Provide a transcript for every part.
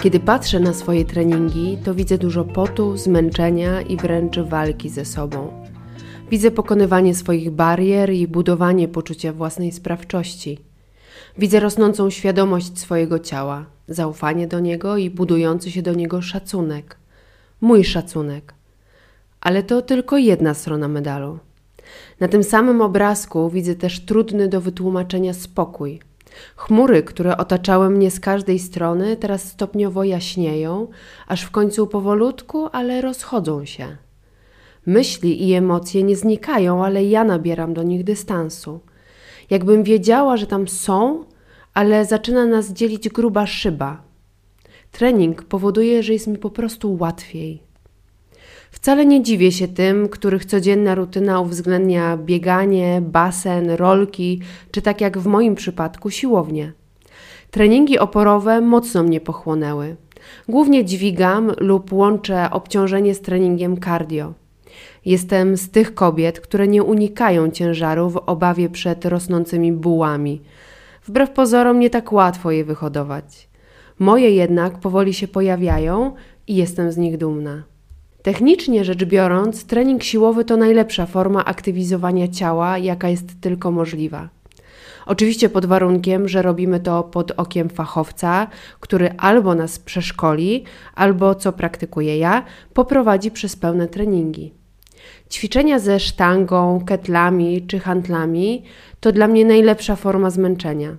Kiedy patrzę na swoje treningi, to widzę dużo potu, zmęczenia i wręcz walki ze sobą. Widzę pokonywanie swoich barier i budowanie poczucia własnej sprawczości. Widzę rosnącą świadomość swojego ciała, zaufanie do niego i budujący się do niego szacunek. Mój szacunek. Ale to tylko jedna strona medalu. Na tym samym obrazku widzę też trudny do wytłumaczenia spokój. Chmury, które otaczały mnie z każdej strony, teraz stopniowo jaśnieją, aż w końcu powolutku, ale rozchodzą się. Myśli i emocje nie znikają, ale ja nabieram do nich dystansu. Jakbym wiedziała, że tam są, ale zaczyna nas dzielić gruba szyba. Trening powoduje, że jest mi po prostu łatwiej. Wcale nie dziwię się tym, których codzienna rutyna uwzględnia bieganie, basen, rolki, czy tak jak w moim przypadku siłownię. Treningi oporowe mocno mnie pochłonęły. Głównie dźwigam lub łączę obciążenie z treningiem cardio. Jestem z tych kobiet, które nie unikają ciężaru w obawie przed rosnącymi bułami. Wbrew pozorom nie tak łatwo je wyhodować. Moje jednak powoli się pojawiają i jestem z nich dumna. Technicznie rzecz biorąc, trening siłowy to najlepsza forma aktywizowania ciała, jaka jest tylko możliwa. Oczywiście pod warunkiem, że robimy to pod okiem fachowca, który albo nas przeszkoli, albo, co praktykuję ja, poprowadzi przez pełne treningi. Ćwiczenia ze sztangą, ketlami czy handlami to dla mnie najlepsza forma zmęczenia.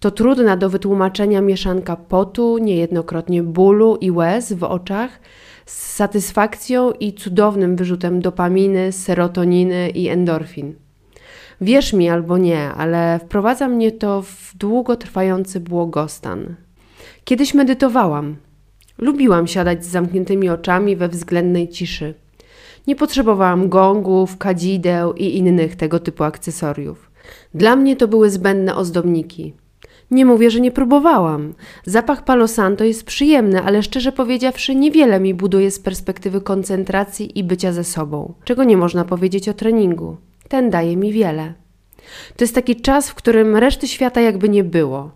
To trudna do wytłumaczenia mieszanka potu, niejednokrotnie bólu i łez w oczach z satysfakcją i cudownym wyrzutem dopaminy, serotoniny i endorfin. Wierz mi albo nie, ale wprowadza mnie to w długotrwający błogostan. Kiedyś medytowałam. Lubiłam siadać z zamkniętymi oczami we względnej ciszy. Nie potrzebowałam gongów, kadzideł i innych tego typu akcesoriów. Dla mnie to były zbędne ozdobniki. Nie mówię, że nie próbowałam. Zapach Palo Santo jest przyjemny, ale szczerze powiedziawszy, niewiele mi buduje z perspektywy koncentracji i bycia ze sobą, czego nie można powiedzieć o treningu. Ten daje mi wiele. To jest taki czas, w którym reszty świata jakby nie było.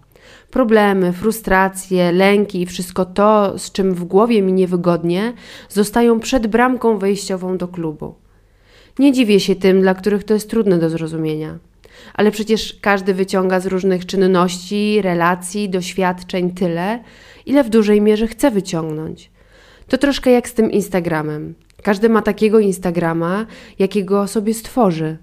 Problemy, frustracje, lęki i wszystko to, z czym w głowie mi niewygodnie, zostają przed bramką wejściową do klubu. Nie dziwię się tym, dla których to jest trudne do zrozumienia ale przecież każdy wyciąga z różnych czynności, relacji, doświadczeń tyle, ile w dużej mierze chce wyciągnąć. To troszkę jak z tym Instagramem. Każdy ma takiego Instagrama, jakiego sobie stworzy.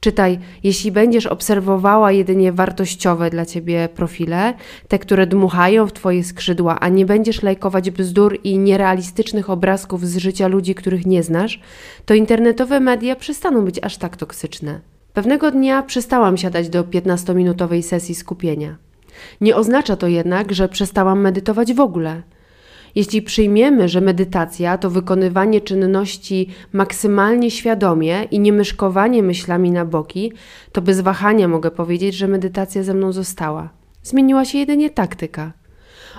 Czytaj, jeśli będziesz obserwowała jedynie wartościowe dla ciebie profile, te, które dmuchają w twoje skrzydła, a nie będziesz lajkować bzdur i nierealistycznych obrazków z życia ludzi, których nie znasz, to internetowe media przestaną być aż tak toksyczne. Pewnego dnia przestałam siadać do 15-minutowej sesji skupienia. Nie oznacza to jednak, że przestałam medytować w ogóle. Jeśli przyjmiemy, że medytacja to wykonywanie czynności maksymalnie świadomie i nie myszkowanie myślami na boki, to bez wahania mogę powiedzieć, że medytacja ze mną została. Zmieniła się jedynie taktyka.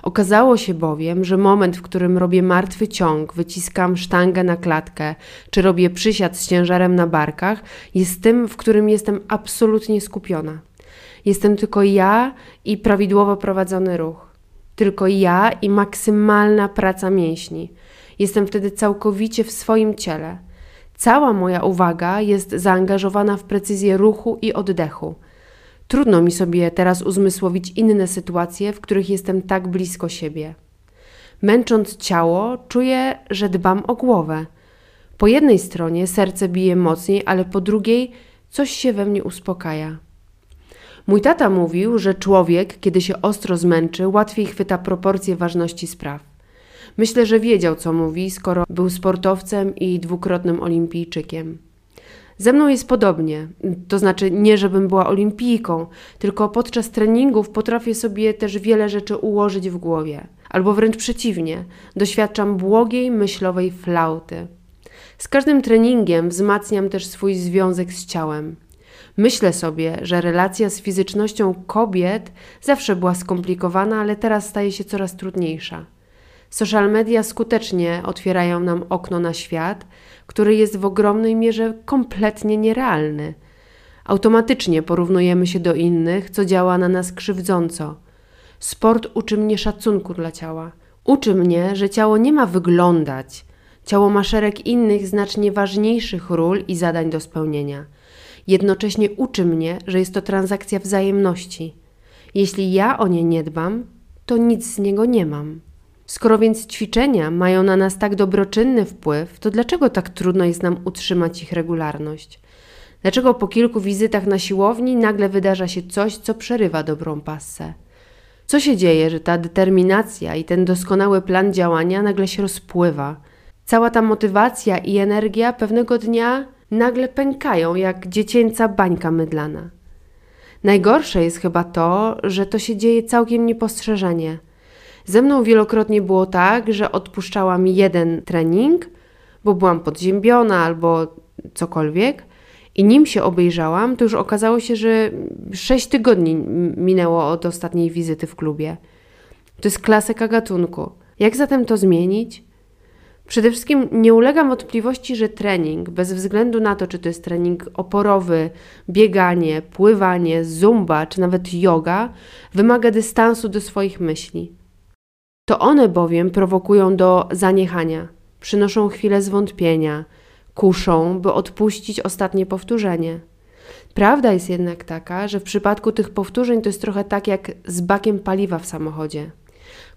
Okazało się bowiem, że moment, w którym robię martwy ciąg, wyciskam sztangę na klatkę, czy robię przysiad z ciężarem na barkach, jest tym, w którym jestem absolutnie skupiona. Jestem tylko ja i prawidłowo prowadzony ruch. Tylko ja i maksymalna praca mięśni. Jestem wtedy całkowicie w swoim ciele. Cała moja uwaga jest zaangażowana w precyzję ruchu i oddechu. Trudno mi sobie teraz uzmysłowić inne sytuacje, w których jestem tak blisko siebie. Męcząc ciało, czuję, że dbam o głowę. Po jednej stronie serce bije mocniej, ale po drugiej coś się we mnie uspokaja. Mój tata mówił, że człowiek, kiedy się ostro zmęczy, łatwiej chwyta proporcje ważności spraw. Myślę, że wiedział, co mówi, skoro był sportowcem i dwukrotnym olimpijczykiem. Ze mną jest podobnie, to znaczy nie, żebym była olimpijką, tylko podczas treningów potrafię sobie też wiele rzeczy ułożyć w głowie, albo wręcz przeciwnie, doświadczam błogiej myślowej flauty. Z każdym treningiem wzmacniam też swój związek z ciałem. Myślę sobie, że relacja z fizycznością kobiet zawsze była skomplikowana, ale teraz staje się coraz trudniejsza. Social media skutecznie otwierają nam okno na świat, który jest w ogromnej mierze kompletnie nierealny. Automatycznie porównujemy się do innych, co działa na nas krzywdząco. Sport uczy mnie szacunku dla ciała, Uczy mnie, że ciało nie ma wyglądać. Ciało ma szereg innych, znacznie ważniejszych ról i zadań do spełnienia. Jednocześnie uczy mnie, że jest to transakcja wzajemności. Jeśli ja o nie nie dbam, to nic z niego nie mam. Skoro więc ćwiczenia mają na nas tak dobroczynny wpływ, to dlaczego tak trudno jest nam utrzymać ich regularność? Dlaczego po kilku wizytach na siłowni nagle wydarza się coś, co przerywa dobrą passę? Co się dzieje, że ta determinacja i ten doskonały plan działania nagle się rozpływa? Cała ta motywacja i energia pewnego dnia nagle pękają jak dziecięca bańka mydlana. Najgorsze jest chyba to, że to się dzieje całkiem niepostrzeżenie. Ze mną wielokrotnie było tak, że odpuszczałam jeden trening, bo byłam podziębiona albo cokolwiek, i nim się obejrzałam, to już okazało się, że sześć tygodni minęło od ostatniej wizyty w klubie. To jest klasyka gatunku. Jak zatem to zmienić? Przede wszystkim nie ulegam wątpliwości, że trening, bez względu na to, czy to jest trening oporowy, bieganie, pływanie, zumba, czy nawet yoga, wymaga dystansu do swoich myśli. To one bowiem prowokują do zaniechania, przynoszą chwilę zwątpienia, kuszą, by odpuścić ostatnie powtórzenie. Prawda jest jednak taka, że w przypadku tych powtórzeń to jest trochę tak jak z bakiem paliwa w samochodzie.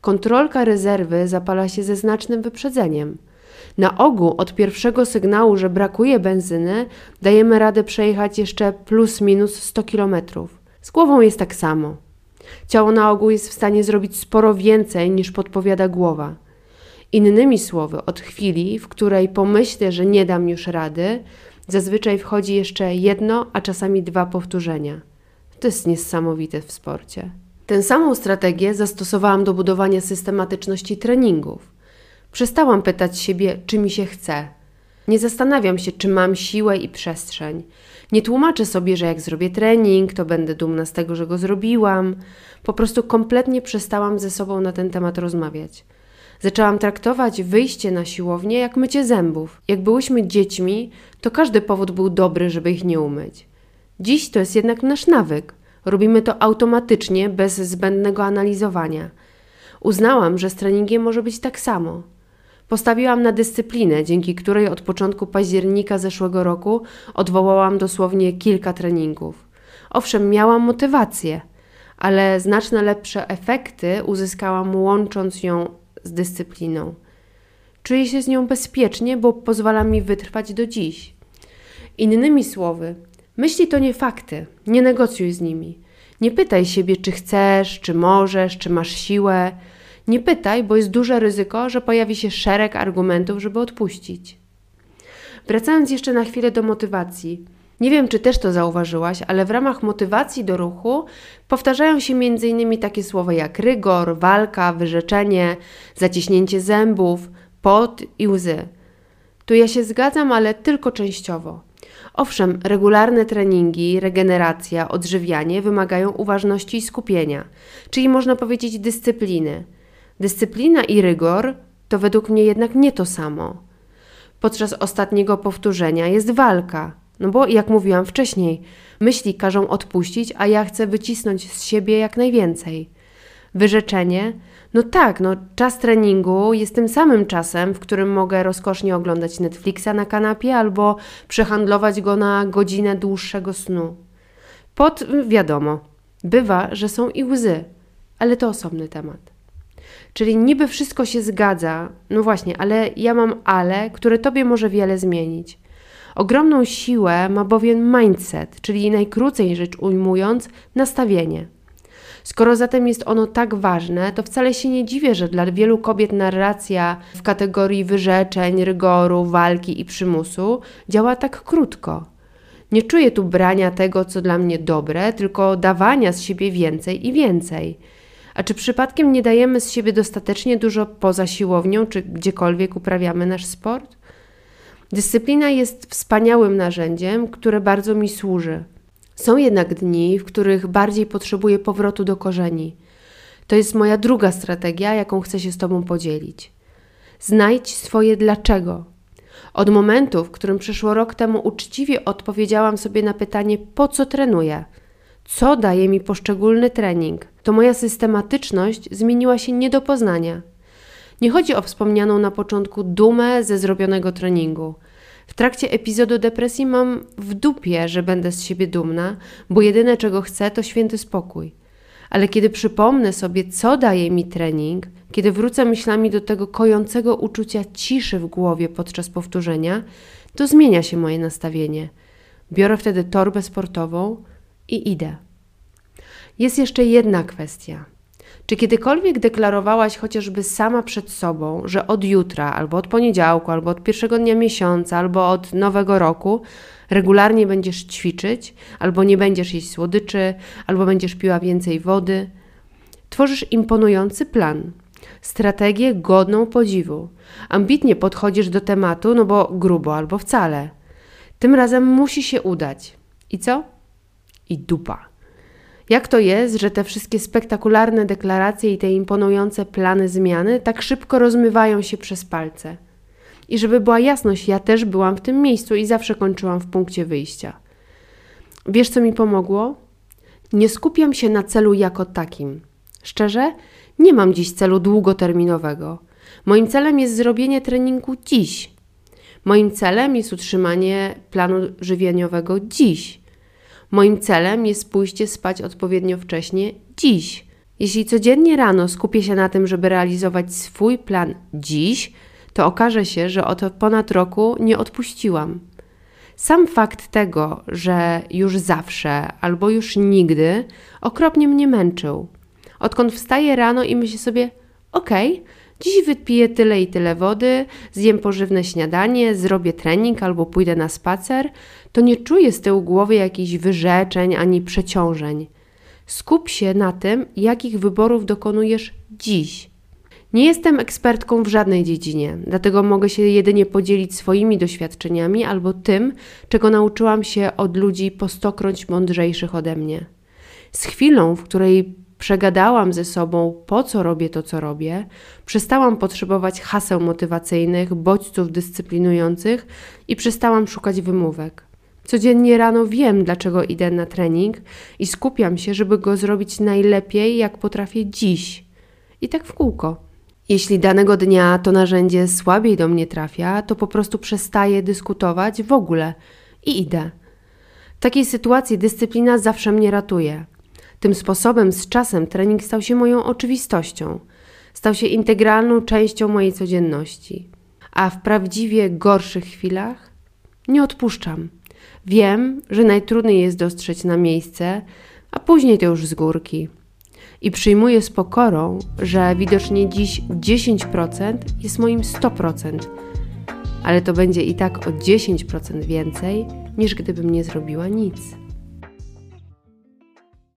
Kontrolka rezerwy zapala się ze znacznym wyprzedzeniem. Na ogół od pierwszego sygnału, że brakuje benzyny, dajemy radę przejechać jeszcze plus minus 100 km. Z głową jest tak samo. Ciało na ogół jest w stanie zrobić sporo więcej niż podpowiada głowa. Innymi słowy, od chwili, w której pomyślę, że nie dam już rady, zazwyczaj wchodzi jeszcze jedno, a czasami dwa powtórzenia. To jest niesamowite w sporcie. Tę samą strategię zastosowałam do budowania systematyczności treningów. Przestałam pytać siebie, czy mi się chce. Nie zastanawiam się, czy mam siłę i przestrzeń. Nie tłumaczę sobie, że jak zrobię trening, to będę dumna z tego, że go zrobiłam. Po prostu kompletnie przestałam ze sobą na ten temat rozmawiać. Zaczęłam traktować wyjście na siłownię jak mycie zębów. Jak byłyśmy dziećmi, to każdy powód był dobry, żeby ich nie umyć. Dziś to jest jednak nasz nawyk. Robimy to automatycznie, bez zbędnego analizowania. Uznałam, że z treningiem może być tak samo. Postawiłam na dyscyplinę, dzięki której od początku października zeszłego roku odwołałam dosłownie kilka treningów. Owszem, miałam motywację, ale znacznie lepsze efekty uzyskałam łącząc ją z dyscypliną. Czuję się z nią bezpiecznie, bo pozwala mi wytrwać do dziś. Innymi słowy, myśli to nie fakty, nie negocjuj z nimi. Nie pytaj siebie, czy chcesz, czy możesz, czy masz siłę. Nie pytaj, bo jest duże ryzyko, że pojawi się szereg argumentów, żeby odpuścić. Wracając jeszcze na chwilę do motywacji. Nie wiem, czy też to zauważyłaś, ale w ramach motywacji do ruchu powtarzają się m.in. takie słowa jak rygor, walka, wyrzeczenie, zaciśnięcie zębów, pot i łzy. Tu ja się zgadzam, ale tylko częściowo. Owszem, regularne treningi, regeneracja, odżywianie wymagają uważności i skupienia, czyli można powiedzieć dyscypliny. Dyscyplina i rygor to według mnie jednak nie to samo. Podczas ostatniego powtórzenia jest walka no bo jak mówiłam wcześniej, myśli każą odpuścić, a ja chcę wycisnąć z siebie jak najwięcej. Wyrzeczenie? No tak, no czas treningu jest tym samym czasem, w którym mogę rozkosznie oglądać Netflixa na kanapie albo przehandlować go na godzinę dłuższego snu. Pod wiadomo, bywa, że są i łzy, ale to osobny temat. Czyli niby wszystko się zgadza, no właśnie, ale ja mam ale, które tobie może wiele zmienić. Ogromną siłę ma bowiem mindset, czyli najkrócej rzecz ujmując, nastawienie. Skoro zatem jest ono tak ważne, to wcale się nie dziwię, że dla wielu kobiet narracja w kategorii wyrzeczeń, rygoru, walki i przymusu działa tak krótko. Nie czuję tu brania tego, co dla mnie dobre, tylko dawania z siebie więcej i więcej. A czy przypadkiem nie dajemy z siebie dostatecznie dużo poza siłownią, czy gdziekolwiek uprawiamy nasz sport? Dyscyplina jest wspaniałym narzędziem, które bardzo mi służy. Są jednak dni, w których bardziej potrzebuję powrotu do korzeni. To jest moja druga strategia, jaką chcę się z Tobą podzielić. Znajdź swoje dlaczego. Od momentu, w którym przeszło rok temu uczciwie odpowiedziałam sobie na pytanie, po co trenuję, co daje mi poszczególny trening, to moja systematyczność zmieniła się nie do poznania. Nie chodzi o wspomnianą na początku dumę ze zrobionego treningu. W trakcie epizodu depresji mam w dupie, że będę z siebie dumna, bo jedyne czego chcę to święty spokój. Ale kiedy przypomnę sobie, co daje mi trening, kiedy wrócę myślami do tego kojącego uczucia ciszy w głowie podczas powtórzenia, to zmienia się moje nastawienie. Biorę wtedy torbę sportową i idę. Jest jeszcze jedna kwestia. Czy kiedykolwiek deklarowałaś chociażby sama przed sobą, że od jutra, albo od poniedziałku, albo od pierwszego dnia miesiąca, albo od nowego roku regularnie będziesz ćwiczyć, albo nie będziesz jeść słodyczy, albo będziesz piła więcej wody? Tworzysz imponujący plan, strategię godną podziwu. Ambitnie podchodzisz do tematu, no bo grubo albo wcale. Tym razem musi się udać. I co? I dupa. Jak to jest, że te wszystkie spektakularne deklaracje i te imponujące plany zmiany tak szybko rozmywają się przez palce? I żeby była jasność, ja też byłam w tym miejscu i zawsze kończyłam w punkcie wyjścia. Wiesz, co mi pomogło? Nie skupiam się na celu jako takim. Szczerze, nie mam dziś celu długoterminowego. Moim celem jest zrobienie treningu dziś. Moim celem jest utrzymanie planu żywieniowego dziś. Moim celem jest pójście spać odpowiednio wcześnie dziś. Jeśli codziennie rano skupię się na tym, żeby realizować swój plan dziś, to okaże się, że od ponad roku nie odpuściłam. Sam fakt tego, że już zawsze albo już nigdy okropnie mnie męczył. Odkąd wstaję rano i myślę sobie, okej, okay, Dziś wypiję tyle i tyle wody, zjem pożywne śniadanie, zrobię trening albo pójdę na spacer, to nie czuję z tyłu głowy jakichś wyrzeczeń ani przeciążeń. Skup się na tym, jakich wyborów dokonujesz dziś. Nie jestem ekspertką w żadnej dziedzinie, dlatego mogę się jedynie podzielić swoimi doświadczeniami albo tym, czego nauczyłam się od ludzi po stokroć mądrzejszych ode mnie. Z chwilą, w której Przegadałam ze sobą, po co robię to, co robię, przestałam potrzebować haseł motywacyjnych, bodźców dyscyplinujących i przestałam szukać wymówek. Codziennie rano wiem, dlaczego idę na trening i skupiam się, żeby go zrobić najlepiej, jak potrafię dziś. I tak w kółko. Jeśli danego dnia to narzędzie słabiej do mnie trafia, to po prostu przestaję dyskutować w ogóle i idę. W takiej sytuacji dyscyplina zawsze mnie ratuje. Tym sposobem z czasem trening stał się moją oczywistością, stał się integralną częścią mojej codzienności. A w prawdziwie gorszych chwilach nie odpuszczam. Wiem, że najtrudniej jest dostrzec na miejsce, a później to już z górki. I przyjmuję z pokorą, że widocznie dziś 10% jest moim 100%, ale to będzie i tak o 10% więcej, niż gdybym nie zrobiła nic.